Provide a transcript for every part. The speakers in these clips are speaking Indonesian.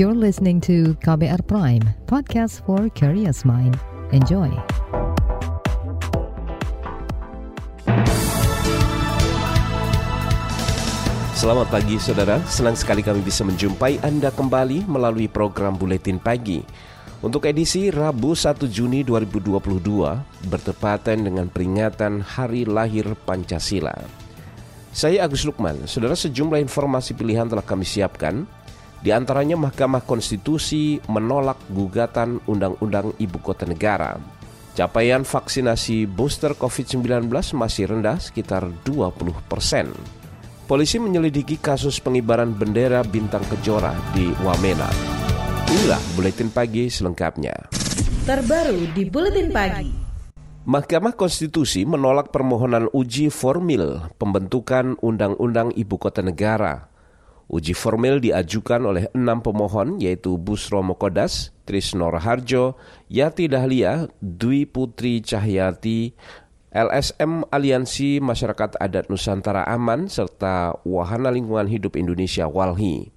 You're listening to KBR Prime, podcast for curious mind. Enjoy. Selamat pagi saudara, senang sekali kami bisa menjumpai Anda kembali melalui program Buletin Pagi. Untuk edisi Rabu 1 Juni 2022 bertepatan dengan peringatan Hari Lahir Pancasila. Saya Agus Lukman, saudara sejumlah informasi pilihan telah kami siapkan di antaranya Mahkamah Konstitusi menolak gugatan Undang-Undang Ibu Kota Negara. Capaian vaksinasi booster COVID-19 masih rendah sekitar 20 persen. Polisi menyelidiki kasus pengibaran bendera bintang kejora di Wamena. Inilah Buletin Pagi selengkapnya. Terbaru di Buletin Pagi. Mahkamah Konstitusi menolak permohonan uji formil pembentukan Undang-Undang Ibu Kota Negara Uji formil diajukan oleh enam pemohon yaitu Busro Mokodas, Trisno Raharjo, Yati Dahlia, Dwi Putri Cahyati, LSM Aliansi Masyarakat Adat Nusantara Aman, serta Wahana Lingkungan Hidup Indonesia Walhi.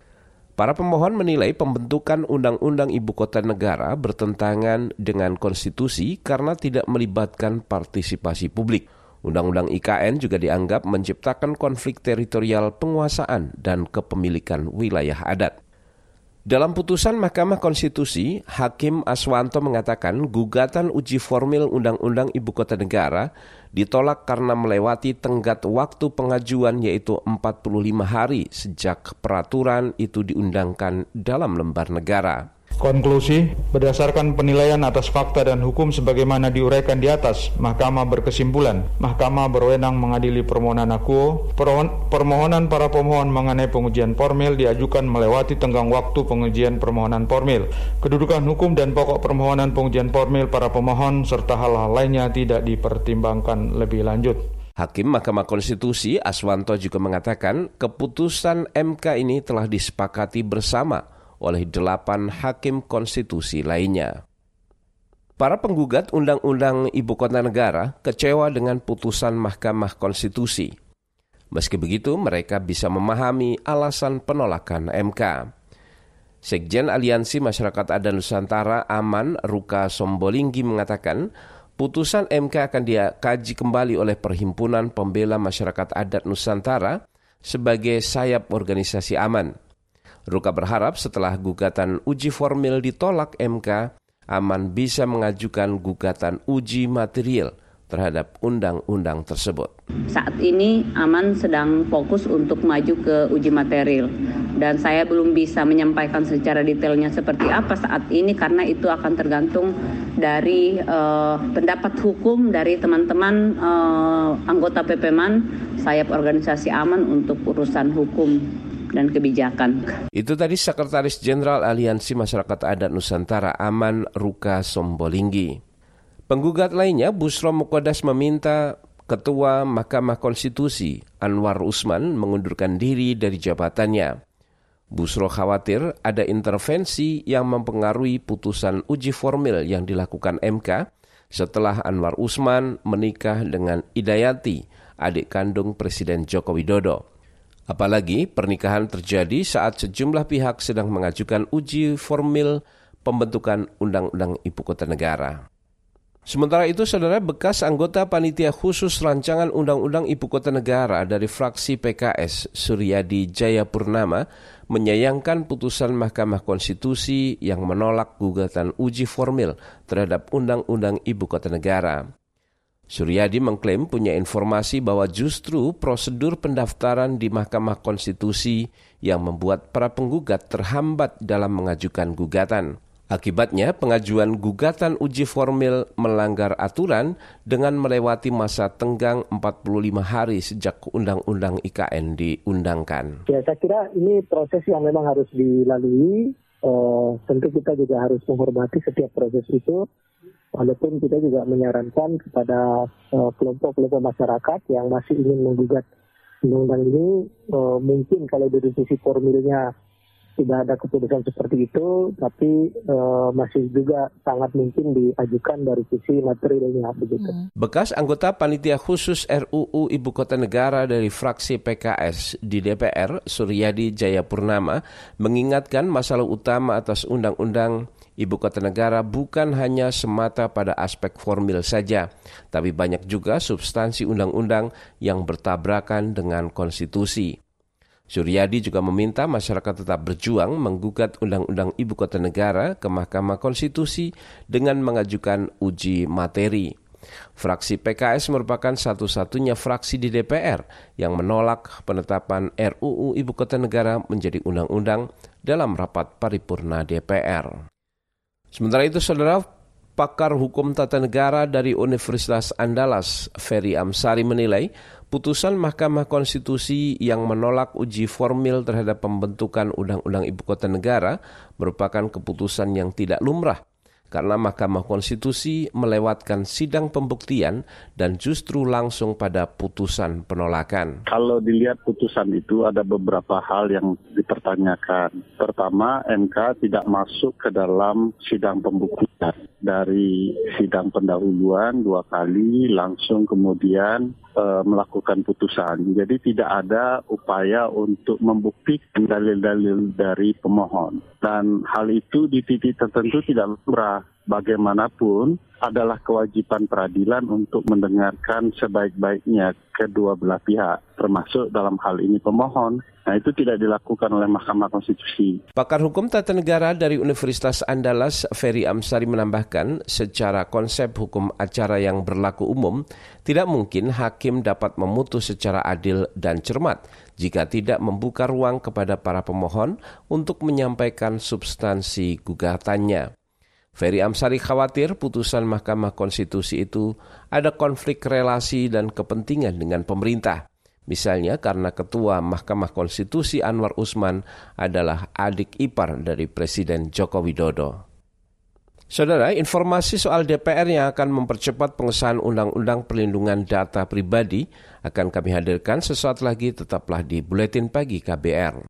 Para pemohon menilai pembentukan Undang-Undang Ibu Kota Negara bertentangan dengan konstitusi karena tidak melibatkan partisipasi publik. Undang-undang IKN juga dianggap menciptakan konflik teritorial penguasaan dan kepemilikan wilayah adat. Dalam putusan Mahkamah Konstitusi, Hakim Aswanto mengatakan gugatan uji formil Undang-Undang Ibu Kota Negara ditolak karena melewati tenggat waktu pengajuan yaitu 45 hari sejak peraturan itu diundangkan dalam lembar negara. Konklusi, berdasarkan penilaian atas fakta dan hukum sebagaimana diuraikan di atas, Mahkamah berkesimpulan, Mahkamah berwenang mengadili permohonan aku, permohonan para pemohon mengenai pengujian formil diajukan melewati tenggang waktu pengujian permohonan formil. Kedudukan hukum dan pokok permohonan pengujian formil para pemohon serta hal-hal lainnya tidak dipertimbangkan lebih lanjut. Hakim Mahkamah Konstitusi Aswanto juga mengatakan keputusan MK ini telah disepakati bersama oleh delapan hakim konstitusi lainnya. Para penggugat Undang-Undang Ibu Kota Negara kecewa dengan putusan Mahkamah Konstitusi. Meski begitu, mereka bisa memahami alasan penolakan MK. Sekjen Aliansi Masyarakat Adat Nusantara Aman Ruka Sombolinggi mengatakan, putusan MK akan dikaji kembali oleh Perhimpunan Pembela Masyarakat Adat Nusantara sebagai sayap organisasi aman. Ruka berharap setelah gugatan uji formil ditolak MK, Aman bisa mengajukan gugatan uji material terhadap undang-undang tersebut. Saat ini Aman sedang fokus untuk maju ke uji material dan saya belum bisa menyampaikan secara detailnya seperti apa saat ini karena itu akan tergantung dari uh, pendapat hukum dari teman-teman uh, anggota PPMAN sayap organisasi Aman untuk urusan hukum dan kebijakan. Itu tadi Sekretaris Jenderal Aliansi Masyarakat Adat Nusantara Aman Ruka Sombolinggi. Penggugat lainnya Busro Mukodas meminta Ketua Mahkamah Konstitusi Anwar Usman mengundurkan diri dari jabatannya. Busro khawatir ada intervensi yang mempengaruhi putusan uji formil yang dilakukan MK setelah Anwar Usman menikah dengan Idayati, adik kandung Presiden Joko Widodo. Apalagi pernikahan terjadi saat sejumlah pihak sedang mengajukan uji formil pembentukan Undang-Undang Ibu Kota Negara. Sementara itu, saudara bekas anggota panitia khusus rancangan Undang-Undang Ibu Kota Negara dari fraksi PKS Suryadi Jayapurnama menyayangkan putusan Mahkamah Konstitusi yang menolak gugatan uji formil terhadap Undang-Undang Ibu Kota Negara. Suryadi mengklaim punya informasi bahwa justru prosedur pendaftaran di Mahkamah Konstitusi yang membuat para penggugat terhambat dalam mengajukan gugatan. Akibatnya, pengajuan gugatan uji formil melanggar aturan dengan melewati masa tenggang 45 hari sejak Undang-Undang IKN diundangkan. Ya, saya kira ini proses yang memang harus dilalui. Uh, tentu kita juga harus menghormati setiap proses itu Walaupun kita juga menyarankan kepada eh, kelompok-kelompok uh, masyarakat yang masih ingin menggugat undang-undang ini, uh, mungkin kalau dari sisi formilnya tidak ada keputusan seperti itu, tapi uh, masih juga sangat mungkin diajukan dari sisi materialnya begitu. Hmm. Bekas anggota panitia khusus RUU Ibu Kota Negara dari fraksi PKS di DPR, Suryadi Jayapurnama, mengingatkan masalah utama atas undang-undang Ibu kota negara bukan hanya semata pada aspek formil saja, tapi banyak juga substansi undang-undang yang bertabrakan dengan konstitusi. Suryadi juga meminta masyarakat tetap berjuang menggugat Undang-Undang Ibu Kota Negara ke Mahkamah Konstitusi dengan mengajukan uji materi. Fraksi PKS merupakan satu-satunya fraksi di DPR yang menolak penetapan RUU Ibu Kota Negara menjadi undang-undang dalam rapat paripurna DPR. Sementara itu, saudara pakar hukum tata negara dari Universitas Andalas, Ferry Amsari menilai putusan Mahkamah Konstitusi yang menolak uji formil terhadap pembentukan Undang-Undang Ibu Kota Negara merupakan keputusan yang tidak lumrah karena Mahkamah Konstitusi melewatkan sidang pembuktian dan justru langsung pada putusan penolakan. Kalau dilihat putusan itu ada beberapa hal yang dipertanyakan. Pertama, MK tidak masuk ke dalam sidang pembuktian. Dari sidang pendahuluan dua kali langsung kemudian melakukan putusan. Jadi tidak ada upaya untuk membuktikan dalil-dalil dari pemohon. Dan hal itu di titik tertentu tidak lumrah bagaimanapun adalah kewajiban peradilan untuk mendengarkan sebaik-baiknya kedua belah pihak, termasuk dalam hal ini pemohon. Nah, itu tidak dilakukan oleh Mahkamah Konstitusi. Pakar Hukum Tata Negara dari Universitas Andalas, Ferry Amsari menambahkan, secara konsep hukum acara yang berlaku umum, tidak mungkin hakim dapat memutus secara adil dan cermat jika tidak membuka ruang kepada para pemohon untuk menyampaikan substansi gugatannya. Ferry Amsari khawatir putusan Mahkamah Konstitusi itu ada konflik relasi dan kepentingan dengan pemerintah. Misalnya karena Ketua Mahkamah Konstitusi Anwar Usman adalah adik ipar dari Presiden Joko Widodo. Saudara, informasi soal DPR yang akan mempercepat pengesahan Undang-Undang Perlindungan Data Pribadi akan kami hadirkan sesaat lagi tetaplah di Buletin Pagi KBR.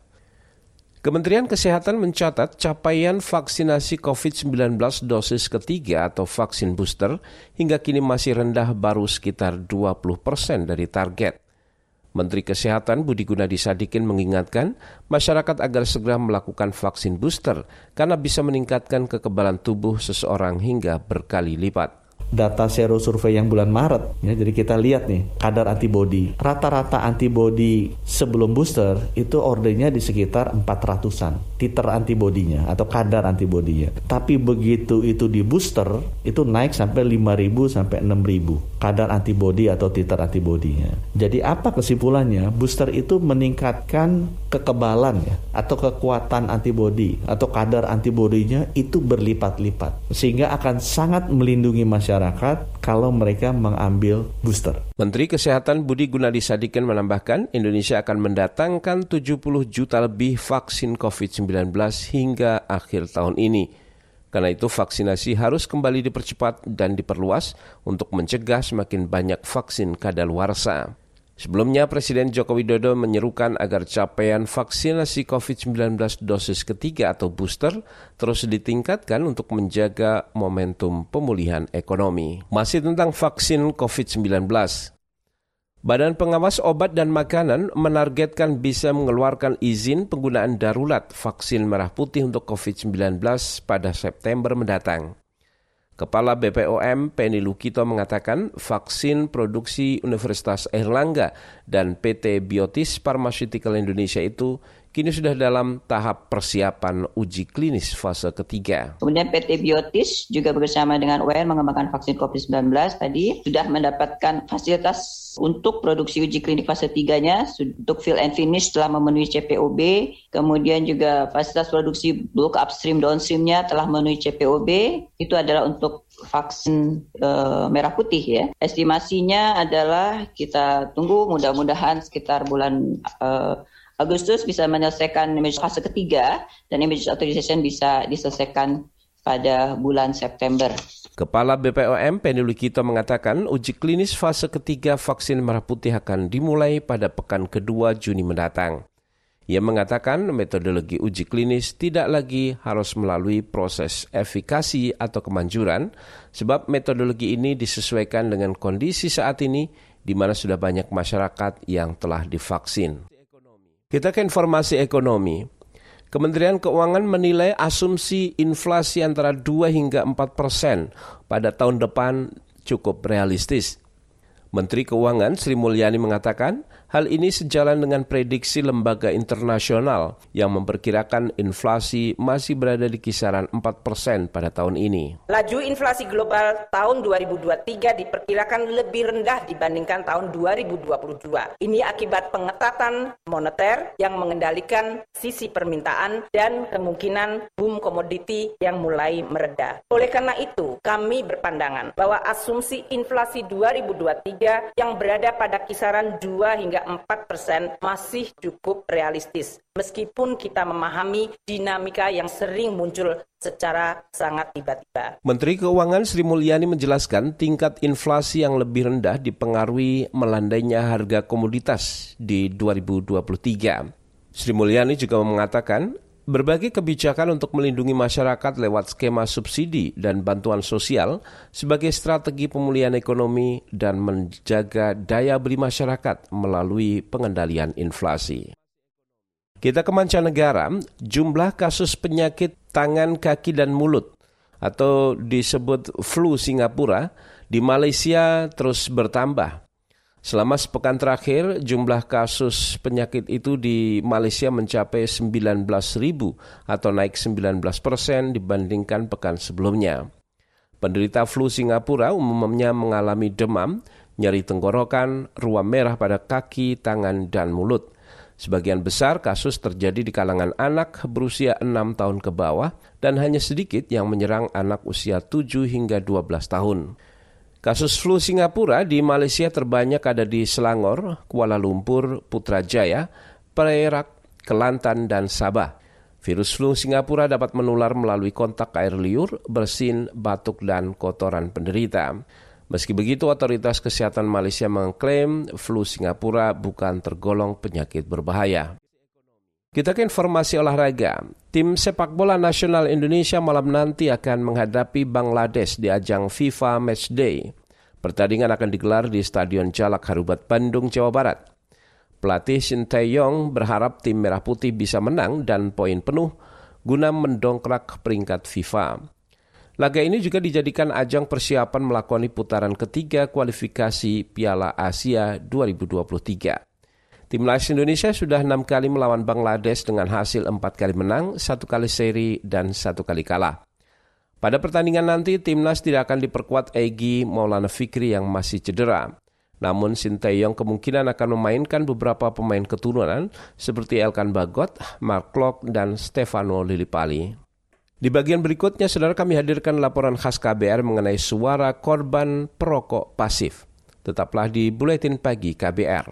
Kementerian Kesehatan mencatat capaian vaksinasi COVID-19 dosis ketiga atau vaksin booster hingga kini masih rendah baru sekitar 20 persen dari target. Menteri Kesehatan Budi Gunadi Sadikin mengingatkan masyarakat agar segera melakukan vaksin booster karena bisa meningkatkan kekebalan tubuh seseorang hingga berkali lipat data sero survei yang bulan Maret ya jadi kita lihat nih kadar antibodi rata-rata antibodi sebelum booster itu ordernya di sekitar 400-an titer antibodinya atau kadar antibodinya tapi begitu itu di booster itu naik sampai 5000 sampai 6000 kadar antibodi atau titer antibodinya jadi apa kesimpulannya? Booster itu meningkatkan kekebalan ya atau kekuatan antibodi atau kadar antibodinya itu berlipat-lipat sehingga akan sangat melindungi masyarakat masyarakat kalau mereka mengambil booster. Menteri Kesehatan Budi Gunadi Sadikin menambahkan Indonesia akan mendatangkan 70 juta lebih vaksin COVID-19 hingga akhir tahun ini. Karena itu vaksinasi harus kembali dipercepat dan diperluas untuk mencegah semakin banyak vaksin kadaluarsa. Sebelumnya, Presiden Joko Widodo menyerukan agar capaian vaksinasi COVID-19 dosis ketiga atau booster terus ditingkatkan untuk menjaga momentum pemulihan ekonomi. Masih tentang vaksin COVID-19, Badan Pengawas Obat dan Makanan menargetkan bisa mengeluarkan izin penggunaan darurat vaksin merah putih untuk COVID-19 pada September mendatang. Kepala BPOM Penny Lukito mengatakan vaksin produksi Universitas Airlangga dan PT Biotis Pharmaceutical Indonesia itu kini sudah dalam tahap persiapan uji klinis fase ketiga. Kemudian PT Biotis juga bersama dengan UNR mengembangkan vaksin COVID-19 tadi sudah mendapatkan fasilitas untuk produksi uji klinik fase 3-nya untuk fill and finish telah memenuhi CPOB, kemudian juga fasilitas produksi bulk upstream downstream-nya telah memenuhi CPOB, itu adalah untuk vaksin uh, merah putih ya. Estimasinya adalah kita tunggu mudah-mudahan sekitar bulan uh, Agustus bisa menyelesaikan fase ketiga dan emergency authorization bisa diselesaikan pada bulan September. Kepala BPOM Penny Lukito mengatakan uji klinis fase ketiga vaksin merah putih akan dimulai pada pekan kedua Juni mendatang. Ia mengatakan metodologi uji klinis tidak lagi harus melalui proses efikasi atau kemanjuran, sebab metodologi ini disesuaikan dengan kondisi saat ini di mana sudah banyak masyarakat yang telah divaksin. Kita ke informasi ekonomi. Kementerian Keuangan menilai asumsi inflasi antara 2 hingga 4 persen pada tahun depan cukup realistis. Menteri Keuangan Sri Mulyani mengatakan hal ini sejalan dengan prediksi lembaga internasional yang memperkirakan inflasi masih berada di kisaran 4 persen pada tahun ini. Laju inflasi global tahun 2023 diperkirakan lebih rendah dibandingkan tahun 2022. Ini akibat pengetatan moneter yang mengendalikan sisi permintaan dan kemungkinan boom komoditi yang mulai mereda. Oleh karena itu, kami berpandangan bahwa asumsi inflasi 2023 yang berada pada kisaran 2 hingga 4 persen masih cukup realistis. Meskipun kita memahami dinamika yang sering muncul secara sangat tiba-tiba. Menteri Keuangan Sri Mulyani menjelaskan tingkat inflasi yang lebih rendah dipengaruhi melandainya harga komoditas di 2023. Sri Mulyani juga mengatakan Berbagai kebijakan untuk melindungi masyarakat lewat skema subsidi dan bantuan sosial sebagai strategi pemulihan ekonomi dan menjaga daya beli masyarakat melalui pengendalian inflasi. Kita ke mancanegara, jumlah kasus penyakit tangan, kaki, dan mulut atau disebut flu Singapura di Malaysia terus bertambah. Selama sepekan terakhir, jumlah kasus penyakit itu di Malaysia mencapai 19 ribu atau naik 19 persen dibandingkan pekan sebelumnya. Penderita flu Singapura umumnya mengalami demam, nyeri tenggorokan, ruam merah pada kaki, tangan, dan mulut. Sebagian besar kasus terjadi di kalangan anak berusia 6 tahun ke bawah dan hanya sedikit yang menyerang anak usia 7 hingga 12 tahun. Kasus flu Singapura di Malaysia terbanyak ada di Selangor, Kuala Lumpur, Putrajaya, Perak, Kelantan, dan Sabah. Virus flu Singapura dapat menular melalui kontak air liur, bersin, batuk, dan kotoran penderita. Meski begitu, otoritas kesehatan Malaysia mengklaim flu Singapura bukan tergolong penyakit berbahaya. Kita ke informasi olahraga. Tim sepak bola nasional Indonesia malam nanti akan menghadapi Bangladesh di ajang FIFA Matchday. Pertandingan akan digelar di Stadion Jalak Harubat Bandung, Jawa Barat. Pelatih Shin Tae-yong berharap tim Merah Putih bisa menang dan poin penuh guna mendongkrak peringkat FIFA. Laga ini juga dijadikan ajang persiapan melakoni putaran ketiga kualifikasi Piala Asia 2023. Timnas Indonesia sudah enam kali melawan Bangladesh dengan hasil empat kali menang, satu kali seri, dan satu kali kalah. Pada pertandingan nanti, timnas tidak akan diperkuat Egi Maulana Fikri yang masih cedera. Namun Sinteyong kemungkinan akan memainkan beberapa pemain keturunan seperti Elkan Bagot, Mark Klok, dan Stefano Lillipali. Di bagian berikutnya, saudara kami hadirkan laporan khas KBR mengenai suara korban perokok pasif. Tetaplah di Buletin Pagi KBR.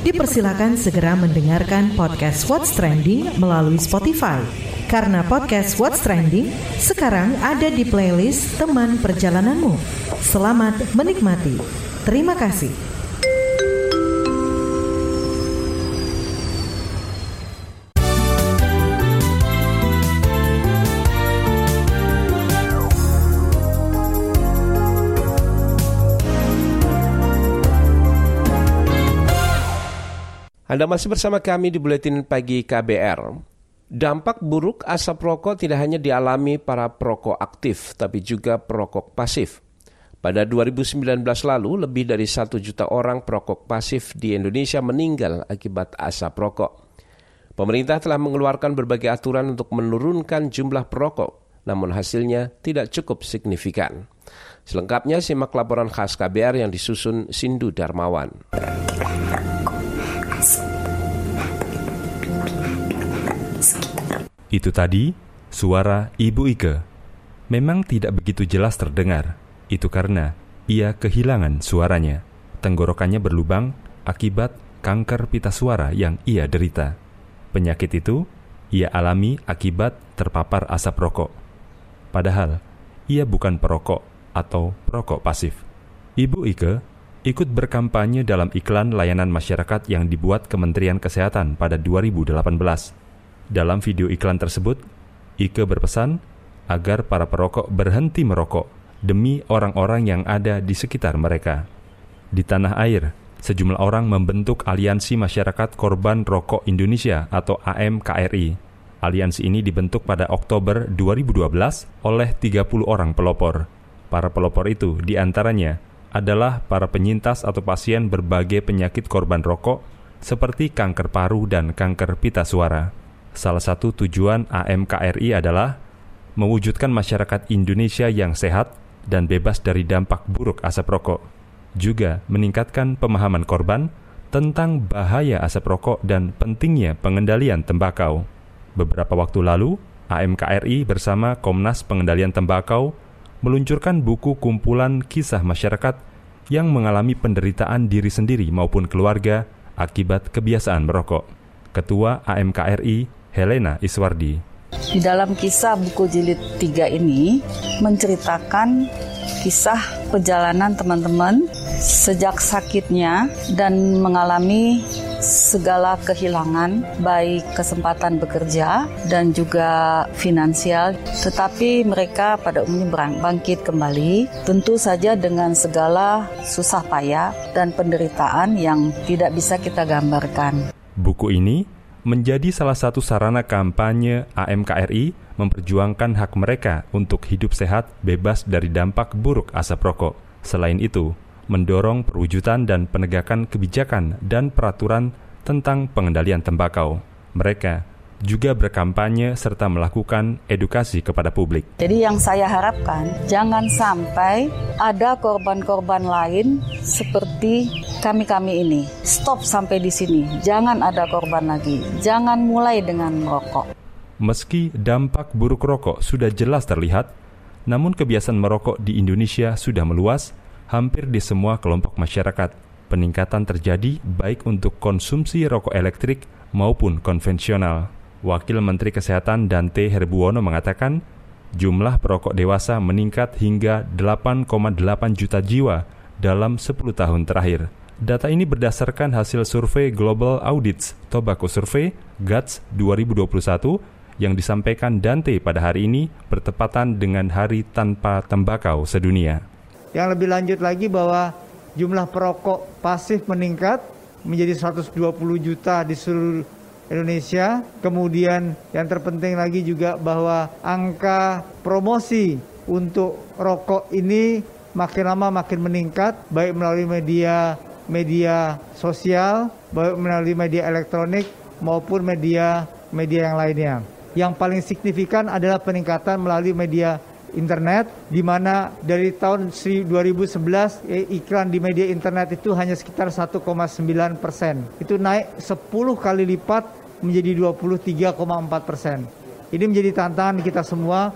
dipersilakan segera mendengarkan podcast What's Trending melalui Spotify. Karena podcast What's Trending sekarang ada di playlist teman perjalananmu. Selamat menikmati. Terima kasih. Anda masih bersama kami di Buletin Pagi KBR. Dampak buruk asap rokok tidak hanya dialami para perokok aktif, tapi juga perokok pasif. Pada 2019 lalu, lebih dari satu juta orang perokok pasif di Indonesia meninggal akibat asap rokok. Pemerintah telah mengeluarkan berbagai aturan untuk menurunkan jumlah perokok, namun hasilnya tidak cukup signifikan. Selengkapnya simak laporan khas KBR yang disusun Sindu Darmawan. Itu tadi suara Ibu Ike. Memang tidak begitu jelas terdengar. Itu karena ia kehilangan suaranya. Tenggorokannya berlubang akibat kanker pita suara yang ia derita. Penyakit itu ia alami akibat terpapar asap rokok. Padahal ia bukan perokok atau perokok pasif. Ibu Ike ikut berkampanye dalam iklan layanan masyarakat yang dibuat Kementerian Kesehatan pada 2018. Dalam video iklan tersebut, Ike berpesan agar para perokok berhenti merokok demi orang-orang yang ada di sekitar mereka. Di tanah air, sejumlah orang membentuk Aliansi Masyarakat Korban Rokok Indonesia atau AMKRI. Aliansi ini dibentuk pada Oktober 2012 oleh 30 orang pelopor. Para pelopor itu di antaranya adalah para penyintas atau pasien berbagai penyakit korban rokok seperti kanker paru dan kanker pita suara. Salah satu tujuan AMKRI adalah mewujudkan masyarakat Indonesia yang sehat dan bebas dari dampak buruk asap rokok. Juga meningkatkan pemahaman korban tentang bahaya asap rokok dan pentingnya pengendalian tembakau. Beberapa waktu lalu, AMKRI bersama Komnas Pengendalian Tembakau meluncurkan buku kumpulan kisah masyarakat yang mengalami penderitaan diri sendiri maupun keluarga akibat kebiasaan merokok. Ketua AMKRI Helena Iswardi. Di dalam kisah buku jilid 3 ini menceritakan kisah perjalanan teman-teman sejak sakitnya dan mengalami segala kehilangan baik kesempatan bekerja dan juga finansial tetapi mereka pada umumnya bangkit kembali tentu saja dengan segala susah payah dan penderitaan yang tidak bisa kita gambarkan. Buku ini menjadi salah satu sarana kampanye AMKRI memperjuangkan hak mereka untuk hidup sehat bebas dari dampak buruk asap rokok. Selain itu, mendorong perwujudan dan penegakan kebijakan dan peraturan tentang pengendalian tembakau. Mereka juga berkampanye serta melakukan edukasi kepada publik. Jadi yang saya harapkan jangan sampai ada korban-korban lain seperti kami-kami ini. Stop sampai di sini. Jangan ada korban lagi. Jangan mulai dengan merokok. Meski dampak buruk rokok sudah jelas terlihat, namun kebiasaan merokok di Indonesia sudah meluas hampir di semua kelompok masyarakat. Peningkatan terjadi baik untuk konsumsi rokok elektrik maupun konvensional. Wakil Menteri Kesehatan Dante Herbuwono mengatakan, jumlah perokok dewasa meningkat hingga 8,8 juta jiwa dalam 10 tahun terakhir. Data ini berdasarkan hasil survei Global Audits Tobacco Survey GATS 2021 yang disampaikan Dante pada hari ini bertepatan dengan Hari Tanpa Tembakau Sedunia. Yang lebih lanjut lagi bahwa jumlah perokok pasif meningkat menjadi 120 juta di seluruh Indonesia. Kemudian yang terpenting lagi juga bahwa angka promosi untuk rokok ini makin lama makin meningkat baik melalui media media sosial, baik melalui media elektronik maupun media media yang lainnya. Yang paling signifikan adalah peningkatan melalui media internet di mana dari tahun 2011 eh, iklan di media internet itu hanya sekitar 1,9 persen. Itu naik 10 kali lipat menjadi 23,4 persen. Ini menjadi tantangan kita semua.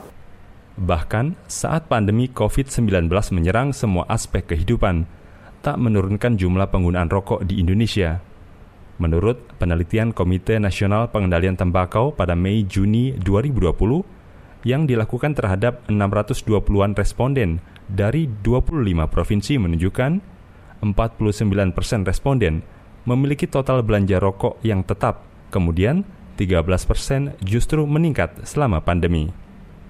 Bahkan saat pandemi COVID-19 menyerang semua aspek kehidupan, tak menurunkan jumlah penggunaan rokok di Indonesia. Menurut penelitian Komite Nasional Pengendalian Tembakau pada Mei-Juni 2020, yang dilakukan terhadap 620-an responden dari 25 provinsi menunjukkan 49 persen responden memiliki total belanja rokok yang tetap Kemudian, 13 persen justru meningkat selama pandemi.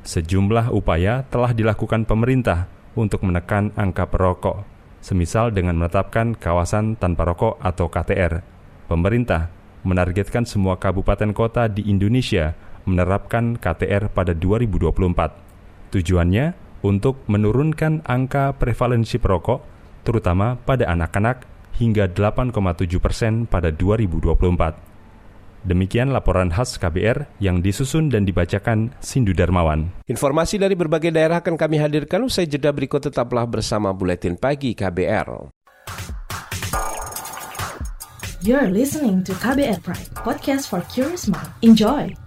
Sejumlah upaya telah dilakukan pemerintah untuk menekan angka perokok, semisal dengan menetapkan kawasan tanpa rokok atau KTR. Pemerintah menargetkan semua kabupaten kota di Indonesia menerapkan KTR pada 2024. Tujuannya untuk menurunkan angka prevalensi perokok, terutama pada anak-anak, hingga 8,7 persen pada 2024. Demikian laporan khas KBR yang disusun dan dibacakan Sindu Darmawan. Informasi dari berbagai daerah akan kami hadirkan usai jeda berikut tetaplah bersama Buletin Pagi KBR. You're listening to KBR Pride, podcast for curious mind. Enjoy!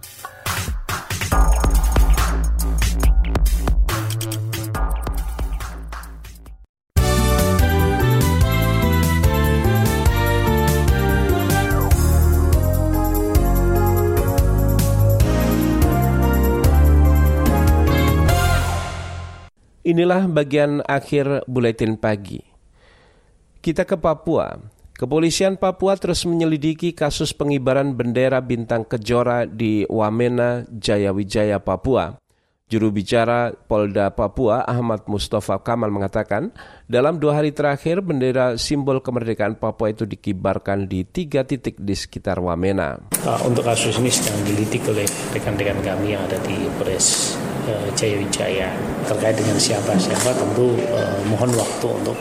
Inilah bagian akhir buletin pagi. Kita ke Papua. Kepolisian Papua terus menyelidiki kasus pengibaran bendera bintang kejora di Wamena, Jayawijaya, Papua. Juru bicara Polda Papua Ahmad Mustafa Kamal mengatakan, dalam dua hari terakhir bendera simbol kemerdekaan Papua itu dikibarkan di tiga titik di sekitar Wamena. Untuk kasus ini sedang dilidik oleh rekan-rekan kami yang ada di Polres uh, Jayawijaya terkait dengan siapa-siapa tentu uh, mohon waktu untuk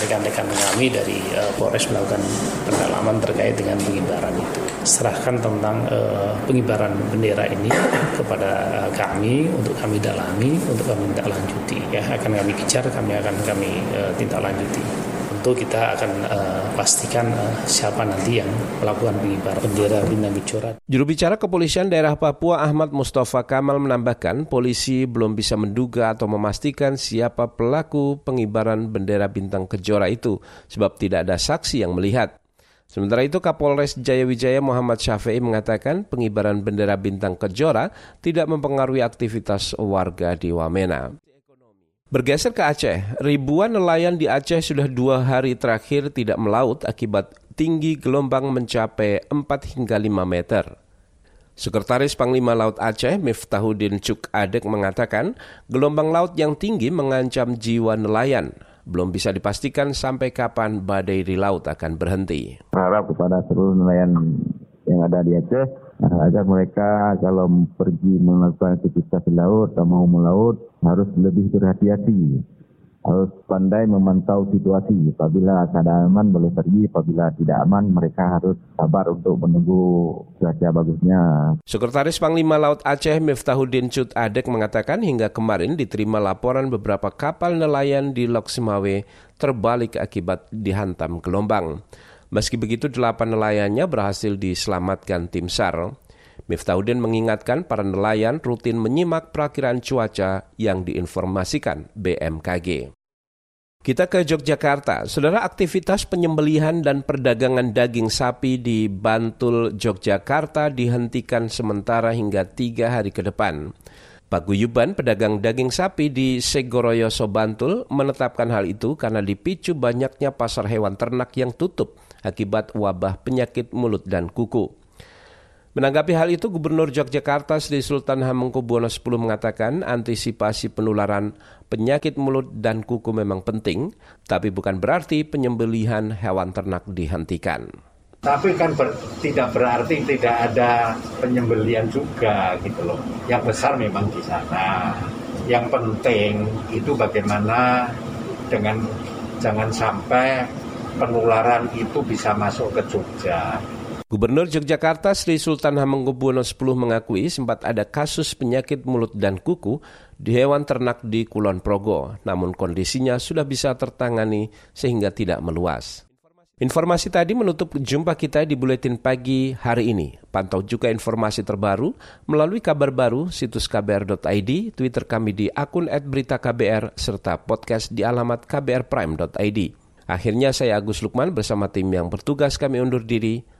rekan-rekan uh, kami dari uh, Polres melakukan pendalaman terkait dengan pengibaran itu. Serahkan tentang uh, pengibaran bendera ini kepada kami untuk kami dalami, untuk kami tindak lanjuti. Ya akan kami kejar, kami akan kami tindak lanjuti tentu kita akan uh, pastikan uh, siapa nanti yang melakukan pengibaran bendera bintang kejora. Juru bicara kepolisian daerah Papua Ahmad Mustafa Kamal menambahkan polisi belum bisa menduga atau memastikan siapa pelaku pengibaran bendera bintang kejora itu sebab tidak ada saksi yang melihat. Sementara itu Kapolres Jayawijaya Muhammad Syafi'i mengatakan pengibaran bendera bintang kejora tidak mempengaruhi aktivitas warga di Wamena. Bergeser ke Aceh, ribuan nelayan di Aceh sudah dua hari terakhir tidak melaut akibat tinggi gelombang mencapai 4 hingga 5 meter. Sekretaris Panglima Laut Aceh Miftahudin Cuk Adek mengatakan gelombang laut yang tinggi mengancam jiwa nelayan. Belum bisa dipastikan sampai kapan badai di laut akan berhenti. Harap kepada seluruh nelayan yang ada di Aceh agar mereka kalau pergi melakukan aktivitas di laut atau mau melaut harus lebih berhati-hati. Harus pandai memantau situasi. Apabila keadaan aman boleh pergi, apabila tidak aman mereka harus sabar untuk menunggu cuaca bagusnya. Sekretaris Panglima Laut Aceh Miftahudin Cut Adek mengatakan hingga kemarin diterima laporan beberapa kapal nelayan di Lok Simawe terbalik akibat dihantam gelombang. Meski begitu, delapan nelayannya berhasil diselamatkan tim SAR. Miftahudin mengingatkan para nelayan rutin menyimak perakiran cuaca yang diinformasikan BMKG. Kita ke Yogyakarta. Saudara aktivitas penyembelihan dan perdagangan daging sapi di Bantul, Yogyakarta dihentikan sementara hingga tiga hari ke depan. Paguyuban pedagang daging sapi di Segoroyoso Bantul menetapkan hal itu karena dipicu banyaknya pasar hewan ternak yang tutup akibat wabah penyakit mulut dan kuku. Menanggapi hal itu, Gubernur Yogyakarta Sri Sultan Hamengkubuwono X mengatakan antisipasi penularan penyakit mulut dan kuku memang penting, tapi bukan berarti penyembelihan hewan ternak dihentikan. Tapi kan ber, tidak berarti tidak ada penyembelian juga gitu loh. Yang besar memang di sana. Yang penting itu bagaimana dengan jangan sampai penularan itu bisa masuk ke Jogja. Gubernur Yogyakarta Sri Sultan Hamengkubuwono X mengakui sempat ada kasus penyakit mulut dan kuku di hewan ternak di Kulon Progo, namun kondisinya sudah bisa tertangani sehingga tidak meluas. Informasi tadi menutup jumpa kita di Buletin Pagi hari ini. Pantau juga informasi terbaru melalui kabar baru situs kbr.id, Twitter kami di akun @beritaKBR serta podcast di alamat kbrprime.id. Akhirnya saya Agus Lukman bersama tim yang bertugas kami undur diri.